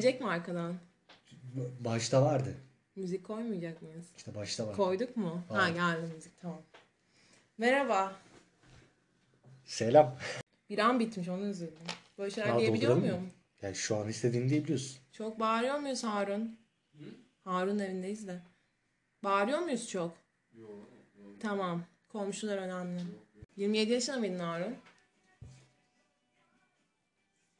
gelecek mi arkadan? Başta vardı. Müzik koymayacak mıyız? İşte başta var. Koyduk mu? Ha Hayır. geldi müzik tamam. Merhaba. Selam. Bir an bitmiş onu üzüldüm. Böyle şeyler Ha, diyebiliyor muyum? Yani şu an istediğini diyebiliyorsun. Çok bağırıyor muyuz Harun? Harun evindeyiz de. Bağırıyor muyuz çok? Tamam. Komşular önemli. 27 yaşında mıydın Harun?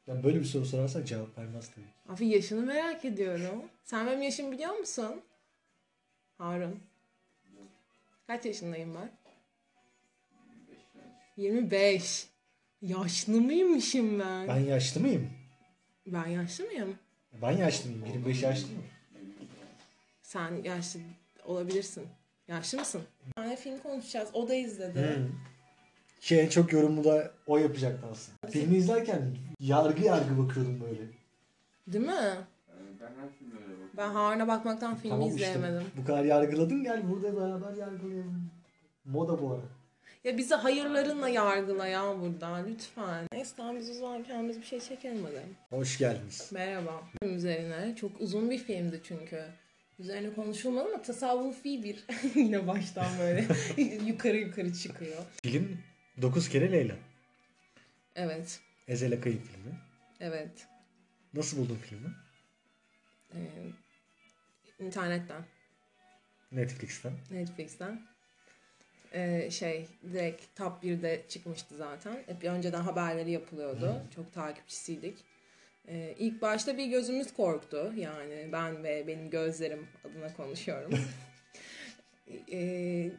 Ben böyle bir soru sorarsan cevap vermez tabii. Abi yaşını merak ediyorum. Sen benim yaşımı biliyor musun? Harun. Kaç yaşındayım ben? 25. Yaşlı mıymışım ben? Ben yaşlı mıyım? Ben yaşlı mıyım? Ben yaşlı mıyım? 25 yaşlı mı? Sen yaşlı olabilirsin. Yaşlı mısın? Bir tane film konuşacağız. O da izledi. Ki en çok yorumu da o yapacaktı aslında. Filmi izlerken yargı yargı bakıyordum böyle. Değil mi? Ben her filmde öyle bakıyorum. Ben Harun'a bakmaktan filmi Tamam işte izleyemedim. bu kadar yargıladın gel burada beraber yargılayalım. Moda bu ara. Ya bizi hayırlarınla yargıla ya burada lütfen. Neyse tamam biz o zaman kendimiz bir şey çekelim hadi. Hoş geldiniz. Merhaba. Film üzerine. Çok uzun bir filmdi çünkü. Üzerine konuşulmadı ama tasavvufi bir. Yine baştan böyle yukarı yukarı çıkıyor. Film 9 kere Leyla. Evet. Ezel'e kayıp filmi. Evet. Nasıl buldun filmi? Ee, internetten. Netflix'ten. Netflix'ten. Ee, şey direkt top 1'de çıkmıştı zaten. Hep önceden haberleri yapılıyordu. Çok takipçisiydik. Ee, ilk başta bir gözümüz korktu. Yani ben ve benim gözlerim adına konuşuyorum. Ee,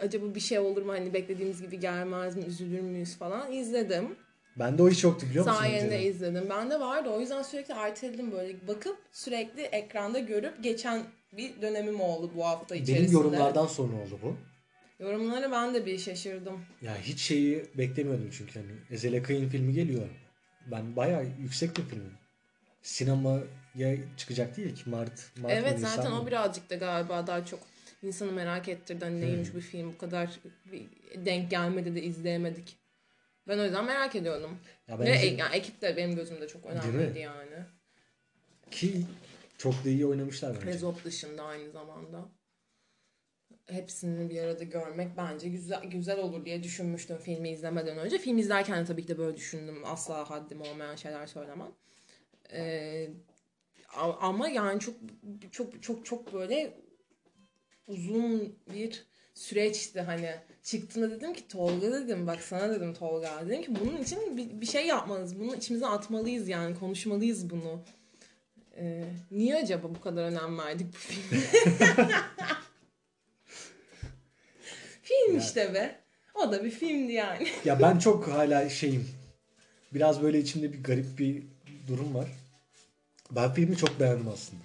acaba bir şey olur mu? Hani beklediğimiz gibi gelmez mi? Üzülür müyüz falan. İzledim. Bende o hiç yoktu biliyor musun? Sayende izledim. Ben de vardı. O yüzden sürekli erteledim böyle. Bakıp sürekli ekranda görüp geçen bir dönemim oldu bu hafta içerisinde. Benim yorumlardan sonra oldu bu. Yorumlara ben de bir şaşırdım. Ya hiç şeyi beklemiyordum çünkü hani Ezel'e Kayın filmi geliyor. Ben bayağı yüksek bir film. Sinemaya çıkacak değil ki Mart. Mart evet Nisan zaten mı? o birazcık da galiba daha çok insanı merak ettirdi. Hani neymiş Hmm. bu film bu kadar denk gelmedi de izleyemedik. Ben o yüzden merak ediyordum. Ya Ve bence e- yani ekip de benim gözümde çok önemliydi yani. ki çok da iyi oynamışlar bence. Rezop dışında aynı zamanda. Hepsini bir arada görmek bence güzel güzel olur diye düşünmüştüm filmi izlemeden önce. Film izlerken de tabii ki de böyle düşündüm. Asla haddim olmayan şeyler söylemem. Ee, ama yani çok çok çok çok böyle uzun bir süreçti hani çıktığında dedim ki Tolga dedim bak sana dedim Tolga dedim ki bunun için bir, bir şey yapmalıyız bunu içimize atmalıyız yani konuşmalıyız bunu Ee, niye acaba bu kadar önem verdik bu filme? Film işte be. O da bir filmdi yani. Ya ben çok hala şeyim. Biraz böyle içimde bir garip bir durum var. Ben filmi çok beğendim aslında.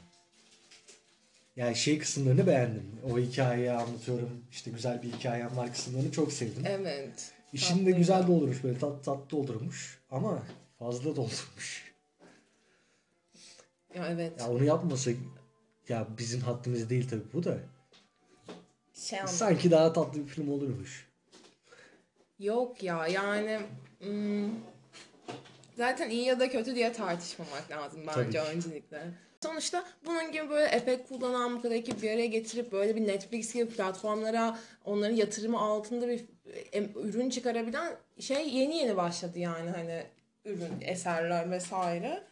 Yani şey kısımlarını beğendim. O hikayeyi anlatıyorum. İşte güzel bir hikayem var kısımlarını çok sevdim. Evet. İşin de güzel doldurmuş böyle tat tat doldurmuş. Ama fazla doldurmuş. Ya evet. Ya onu yapmasa ya bizim haddimiz değil tabii bu da. Şey anladım. Sanki daha tatlı bir film olurmuş. Yok ya yani hmm, zaten iyi ya da kötü diye tartışmamak lazım bence öncelikle. Sonuçta bunun gibi böyle efekt kullanan bu kadar ekip bir araya getirip böyle bir Netflix gibi platformlara onların yatırımı altında bir ürün çıkarabilen şey yeni yeni başladı yani hani ürün, eserler vesaire.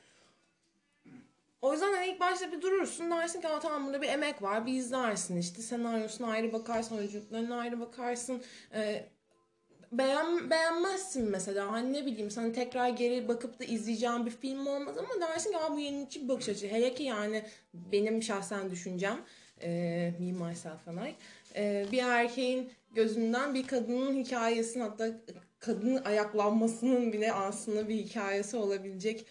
O yüzden hani ilk başta bir durursun dersin ki "Aa, tamam burada bir emek var bir izlersin işte senaryosuna ayrı bakarsın oyunculuklarına ayrı bakarsın Ee, beğen, beğenmezsin mesela. Hani ne bileyim sana tekrar geri bakıp da izleyeceğim bir film olmaz ama dersin ki bu yenilikçi bir bakış açısı. Hele ki yani benim şahsen düşüncem e, me myself and I e, bir erkeğin gözünden bir kadının hikayesini hatta kadının ayaklanmasının bile aslında bir hikayesi olabilecek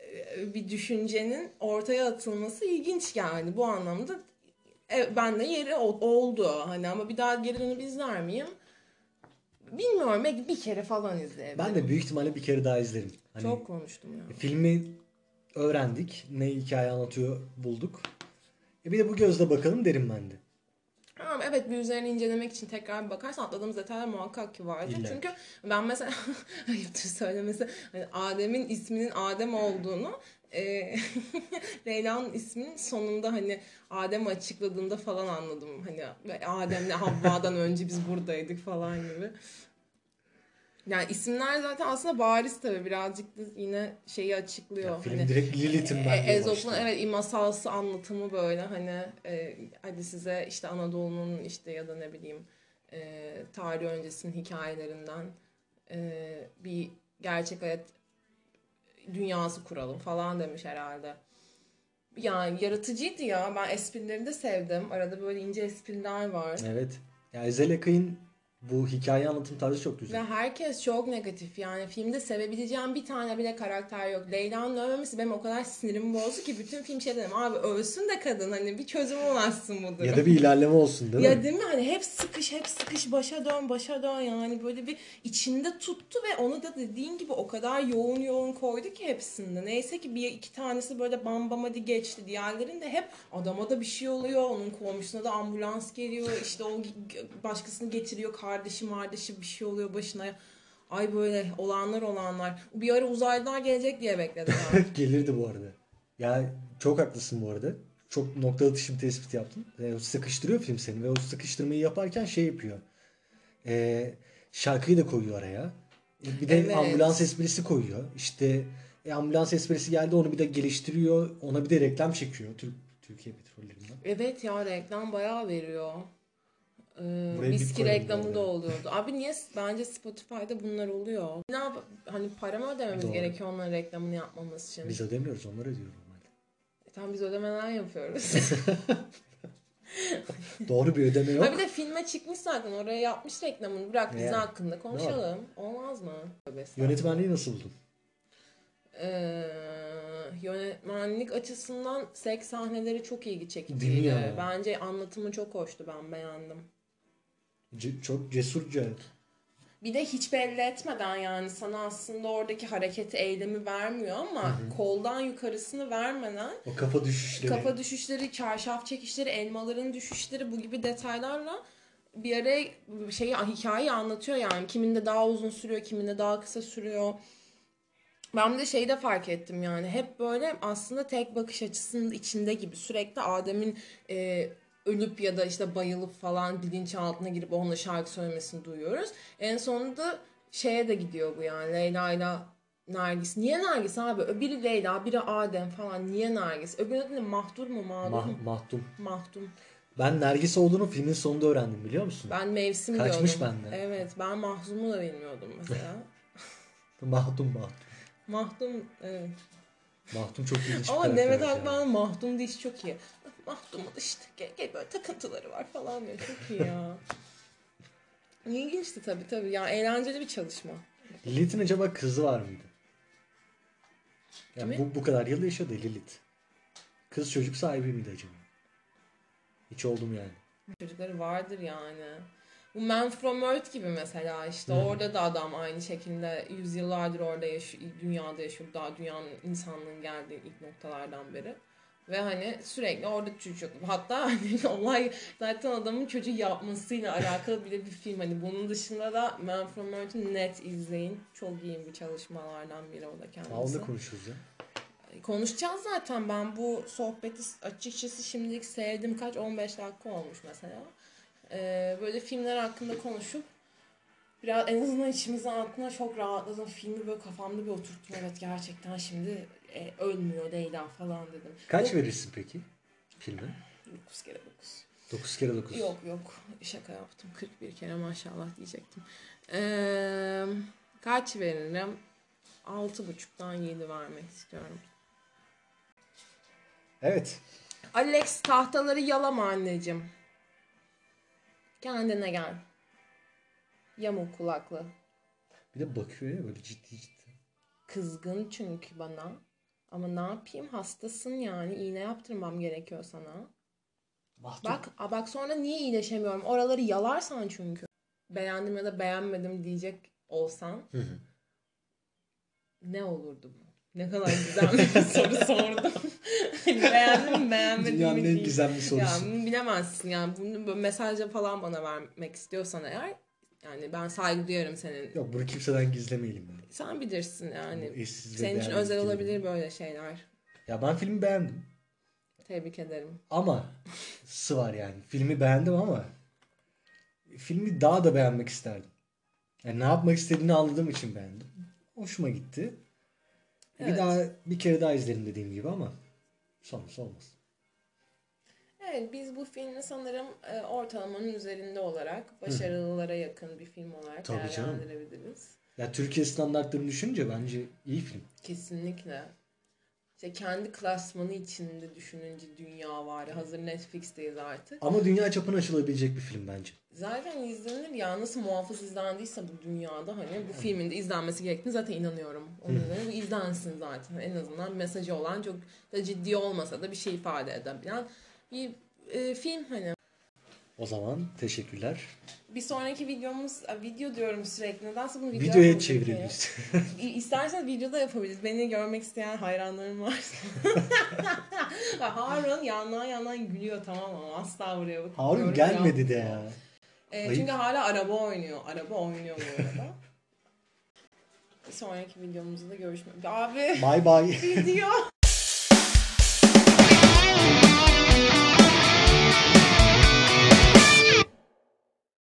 e, bir düşüncenin ortaya atılması ilginç geldi bu anlamda e, ben de yeri oldu. Hani ama bir daha geri dönüp izler miyim bilmiyorum belki bir kere falan izleyebilirim. Ben de büyük ihtimalle bir kere daha izlerim. Hani çok konuştum ya. filmi öğrendik. Ne hikaye anlatıyor bulduk. E bir de bu gözle bakalım derim ben de. Ama evet bir üzerine incelemek için tekrar bir bakarsan atladığımız detaylar muhakkak ki vardır. İlla. Çünkü ben mesela ayıptır söylemesi hani Adem'in isminin Adem olduğunu e, Leyla'nın isminin sonunda hani Adem açıkladığında falan anladım. Hani Adem'le Havva'dan önce biz buradaydık falan gibi. Yani isimler zaten aslında bariz tabii birazcık da yine şeyi açıklıyor. Ya, film hani, direkt Lilith'in e, ben Ezop'un evet masalsı anlatımı böyle hani e, hadi size işte Anadolu'nun işte ya da ne bileyim e, tarih öncesinin hikayelerinden e, bir gerçek hayat dünyası kuralım falan demiş herhalde. Yani yaratıcıydı ya. Ben esprilerini de sevdim. Arada böyle ince espriler var. Evet. Ya Ezel Akay'ın bu hikaye anlatım tarzı çok Ve güzel. herkes çok negatif yani filmde sevebileceğim bir tane bile karakter yok. Leyla'nın ölmemesi benim o kadar sinirimi bozdu ki bütün film şey dedim abi ölsün de kadın hani bir çözüm ulaşsın bu durum. Ya da bir ilerleme olsun değil mi? Ya değil mi hani hep sıkış hep sıkış başa dön başa dön yani böyle bir içinde tuttu ve onu da dediğin gibi o kadar yoğun yoğun koydu ki hepsinde. Neyse ki bir iki tanesi böyle bam bam hadi geçti. Diğerlerinde hep adama da bir şey oluyor. Onun komşusuna da ambulans geliyor. işte o başkasını getiriyor. Kardeşi kardeşi bir şey oluyor başına. Ay böyle olanlar olanlar. Bir ara uzaylılar gelecek diye bekledim. Gelirdi bu arada. Ya çok haklısın bu arada. Çok nokta atışı bir tespit yaptın. E, sıkıştırıyor film seni ve o sıkıştırmayı yaparken şey yapıyor. E, şarkıyı da koyuyor araya. E, bir de Evet. ambulans esprisi koyuyor. İşte e, ambulans esprisi geldi onu bir de geliştiriyor. Ona bir de reklam çekiyor. Türk Türkiye petrollerinden. Evet ya reklam bayağı veriyor. Ee, Buraya bip viski reklamı da oluyordu. Abi niye bence Spotify'da bunlar oluyor? Ne yap hani para mı ödememiz Doğru. gerekiyor onların reklamını yapmamız için? Biz ödemiyoruz onlar ödüyor normalde. E, tamam biz ödemeler yapıyoruz. Doğru bir ödeme yok. ha bir de filme çıkmış zaten oraya yapmış reklamını. Bırak dizi Yani. hakkında konuşalım. Olmaz mı? Estağfurullah. Yönetmenliği nasıl buldun? Ee, yönetmenlik açısından seks sahneleri çok ilgi çekiciydi. Bence anlatımı çok hoştu ben beğendim. Ce- çok cesurca. Bir de hiç belli etmeden yani sana aslında oradaki hareketi eylemi vermiyor ama koldan yukarısını vermeden O kafa düşüşleri. kafa düşüşleri, çarşaf çekişleri, elmaların düşüşleri bu gibi detaylarla bir ara şeyi hikayeyi anlatıyor yani. Kiminde daha uzun sürüyor, kiminde daha kısa sürüyor. Ben de şeyi de fark ettim yani hep böyle aslında tek bakış açısının içinde gibi sürekli Adem'in e, ölüp ya da işte bayılıp falan bilinçaltına girip onunla şarkı söylemesini duyuyoruz. En sonunda şeye de gidiyor bu yani Leyla ile Nergis. Niye Nergis abi? Biri Leyla, biri Adem falan. Niye Nergis? Öbürü adı ne? Mahdur mu? Mağdur mu? Mah- mahdum. Mahdum. Ben Nergis olduğunu filmin sonunda öğrendim biliyor musun? Ben mevsim Kaçmış diyordum. benden. Evet ben Mahzum'u da bilmiyordum mesela. Mahdum mahdum. Mahdum evet. Mahdum çok ilginç Ama Demet yani. Akbağ'ın Mahdum diş çok iyi. Mahdum'un işte gel, gel böyle takıntıları var falan diyor. Çok iyi ya. İlginçti tabii tabii. Ya eğlenceli bir çalışma. Lilith'in acaba kızı var mıydı? Yani bu, bu kadar yıl yaşadı Lilith. Kız çocuk sahibi miydi acaba? Hiç oldum yani. Çocukları vardır yani. Bu Man From Earth gibi mesela işte Hı hı. orada da adam aynı şekilde yüzyıllardır orada yaşıyor, dünyada yaşıyor. Daha dünyanın insanlığın geldiği ilk noktalardan beri. Ve hani sürekli orada çocuk. Hatta hani olay zaten adamın çocuğu yapmasıyla alakalı bile bir film. Hani bunun dışında da Man From Earth'ü net izleyin. Çok iyi bir çalışmalardan biri o da kendisi. Aa, onu da konuşuruz ya. Konuşacağız zaten. Ben bu sohbeti açıkçası şimdilik sevdim. Kaç? 15 dakika olmuş mesela. Ee, böyle filmler hakkında konuşup biraz en azından içimizin altına çok rahatladım. Filmi böyle kafamda bir oturttum. Evet gerçekten şimdi e, ölmüyor Leyla falan dedim. Kaç Bu- verirsin peki filme? 9 kere 9. 9 kere 9. Yok yok şaka yaptım. 41 kere maşallah diyecektim. Ee, kaç veririm? 6.5'dan 7 vermek istiyorum. Evet. Alex tahtaları yalama anneciğim. Kendine gel. Yamuk kulaklı. Bir de bakıyor ya böyle ciddi ciddi. Kızgın çünkü bana. Ama ne yapayım hastasın yani iğne yaptırmam gerekiyor sana. Mahdum. Bak a bak sonra niye iyileşemiyorum? Oraları yalarsan çünkü. Beğendim ya da beğenmedim diyecek olsan Hı hı. ne olurdu bu? Ne kadar güzel bir soru sordum. Hani Beğendim beğenmedim Dünyanın mi en diyeyim. gizemli Ya sorusu. bunu bilemezsin yani bunu böyle mesajla falan bana vermek istiyorsan eğer yani ben saygı duyarım senin. Yok bunu kimseden gizlemeyelim yani. Sen bilirsin yani. Eşsiz Senin için özel olabilir böyle şeyler. Ya ben filmi beğendim. Tebrik ederim. Ama sı var yani. Filmi beğendim ama filmi daha da beğenmek isterdim. Yani ne yapmak istediğini anladığım için beğendim. Hoşuma gitti. Bir Evet. daha bir kere daha izlerim dediğim gibi ama sonrası olmaz. Evet biz bu filmi sanırım e, ortalamanın üzerinde olarak başarılılara yakın bir film olarak Tabii canım. değerlendirebiliriz. Ya Türkiye standartlarını düşününce bence iyi film. Kesinlikle. İşte kendi klasmanı içinde düşününce dünya var. Hazır Netflix'teyiz artık. Ama dünya çapına açılabilecek bir film bence. Zaten izlenir ya nasıl muhafız izlendiyse bu dünyada hani bu filmin de izlenmesi gerektiğini zaten inanıyorum. Onun üzerine bu izlensin zaten. En azından mesajı olan çok da ciddi olmasa da bir şey ifade edebilen bir e, film hani. O zaman teşekkürler. Bir sonraki videomuz, a, video diyorum sürekli. Nedense bunu video Videoya çeviririz. İsterseniz videoda yapabiliriz. Beni görmek isteyen hayranlarım varsa. Harun yandan yandan gülüyor tamam ama asla buraya bakıp Harun gelmedi de ya. E, çünkü hala araba oynuyor. Araba oynuyor bu arada. Bir sonraki videomuzda görüşmek. Abi Bye bye. video. Thank you.